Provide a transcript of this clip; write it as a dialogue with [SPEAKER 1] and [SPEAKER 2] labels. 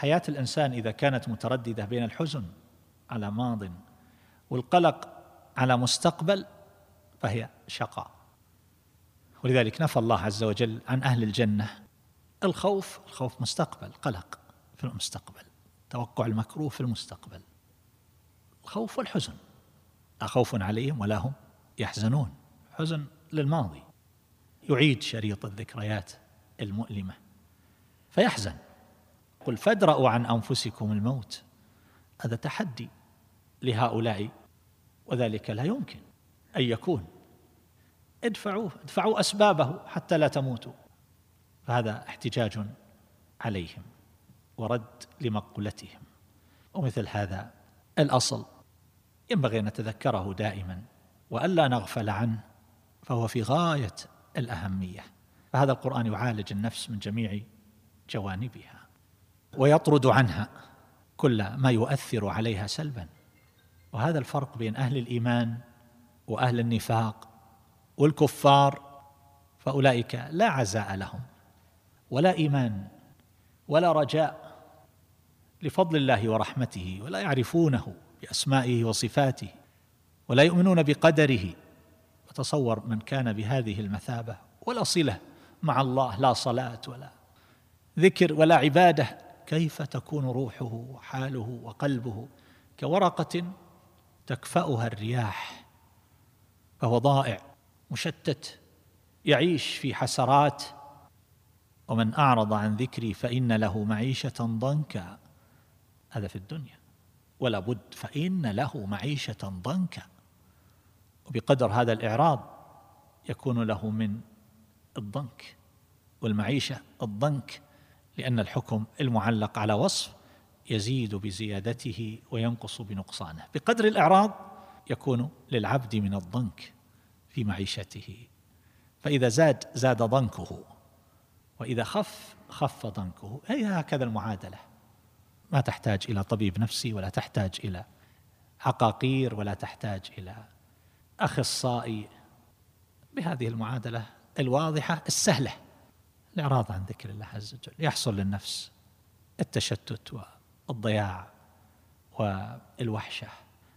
[SPEAKER 1] حياة الإنسان إذا كانت مترددة بين الحزن على ماض والقلق على مستقبل فهي شقاء. ولذلك نفى الله عز وجل عن أهل الجنة الخوف الخوف مستقبل قلق في المستقبل توقع المكروه في المستقبل الخوف والحزن. لا خوف عليهم ولا هم يحزنون. حزن للماضي. يعيد شريط الذكريات المؤلمة. فيحزن. قل فادرأوا عن أنفسكم الموت. هذا تحدي لهؤلاء وذلك لا يمكن أن يكون. ادفعوه ادفعوا أسبابه حتى لا تموتوا. فهذا احتجاج عليهم ورد لمقولتهم. ومثل هذا الأصل ينبغي أن نتذكره دائما والا نغفل عنه فهو في غاية الأهمية. فهذا القرآن يعالج النفس من جميع جوانبها. ويطرد عنها كل ما يؤثر عليها سلبا. وهذا الفرق بين أهل الإيمان وأهل النفاق والكفار فأولئك لا عزاء لهم ولا إيمان ولا رجاء لفضل الله ورحمته ولا يعرفونه بأسمائه وصفاته ولا يؤمنون بقدره. وتصور من كان بهذه المثابة ولا صلة مع الله لا صلاة ولا ذكر ولا عبادة كيف تكون روحه وحاله وقلبه كورقة تكفأها الرياح فهو ضائع مشتت يعيش في حسرات. ومن أعرض عن ذكري فإن له معيشة ضنكا. هذا في الدنيا. ولا بد فإن له معيشة ضنكا. وبقدر هذا الإعراض يكون له من الضنك والمعيشة الضنك لأن الحكم المعلق على وصف يزيد بزيادته وينقص بنقصانه. بقدر الإعراض يكون للعبد من الضنك في معيشته. فإذا زاد زاد ضنكه وإذا خف خف ضنكه. هي هكذا المعادلة. ما تحتاج إلى طبيب نفسي ولا تحتاج إلى عقاقير ولا تحتاج إلى أخصائي. بهذه المعادلة الواضحة السهلة. الإعراض عن ذكر الله عز وجل يحصل للنفس التشتت والضياع والوحشة.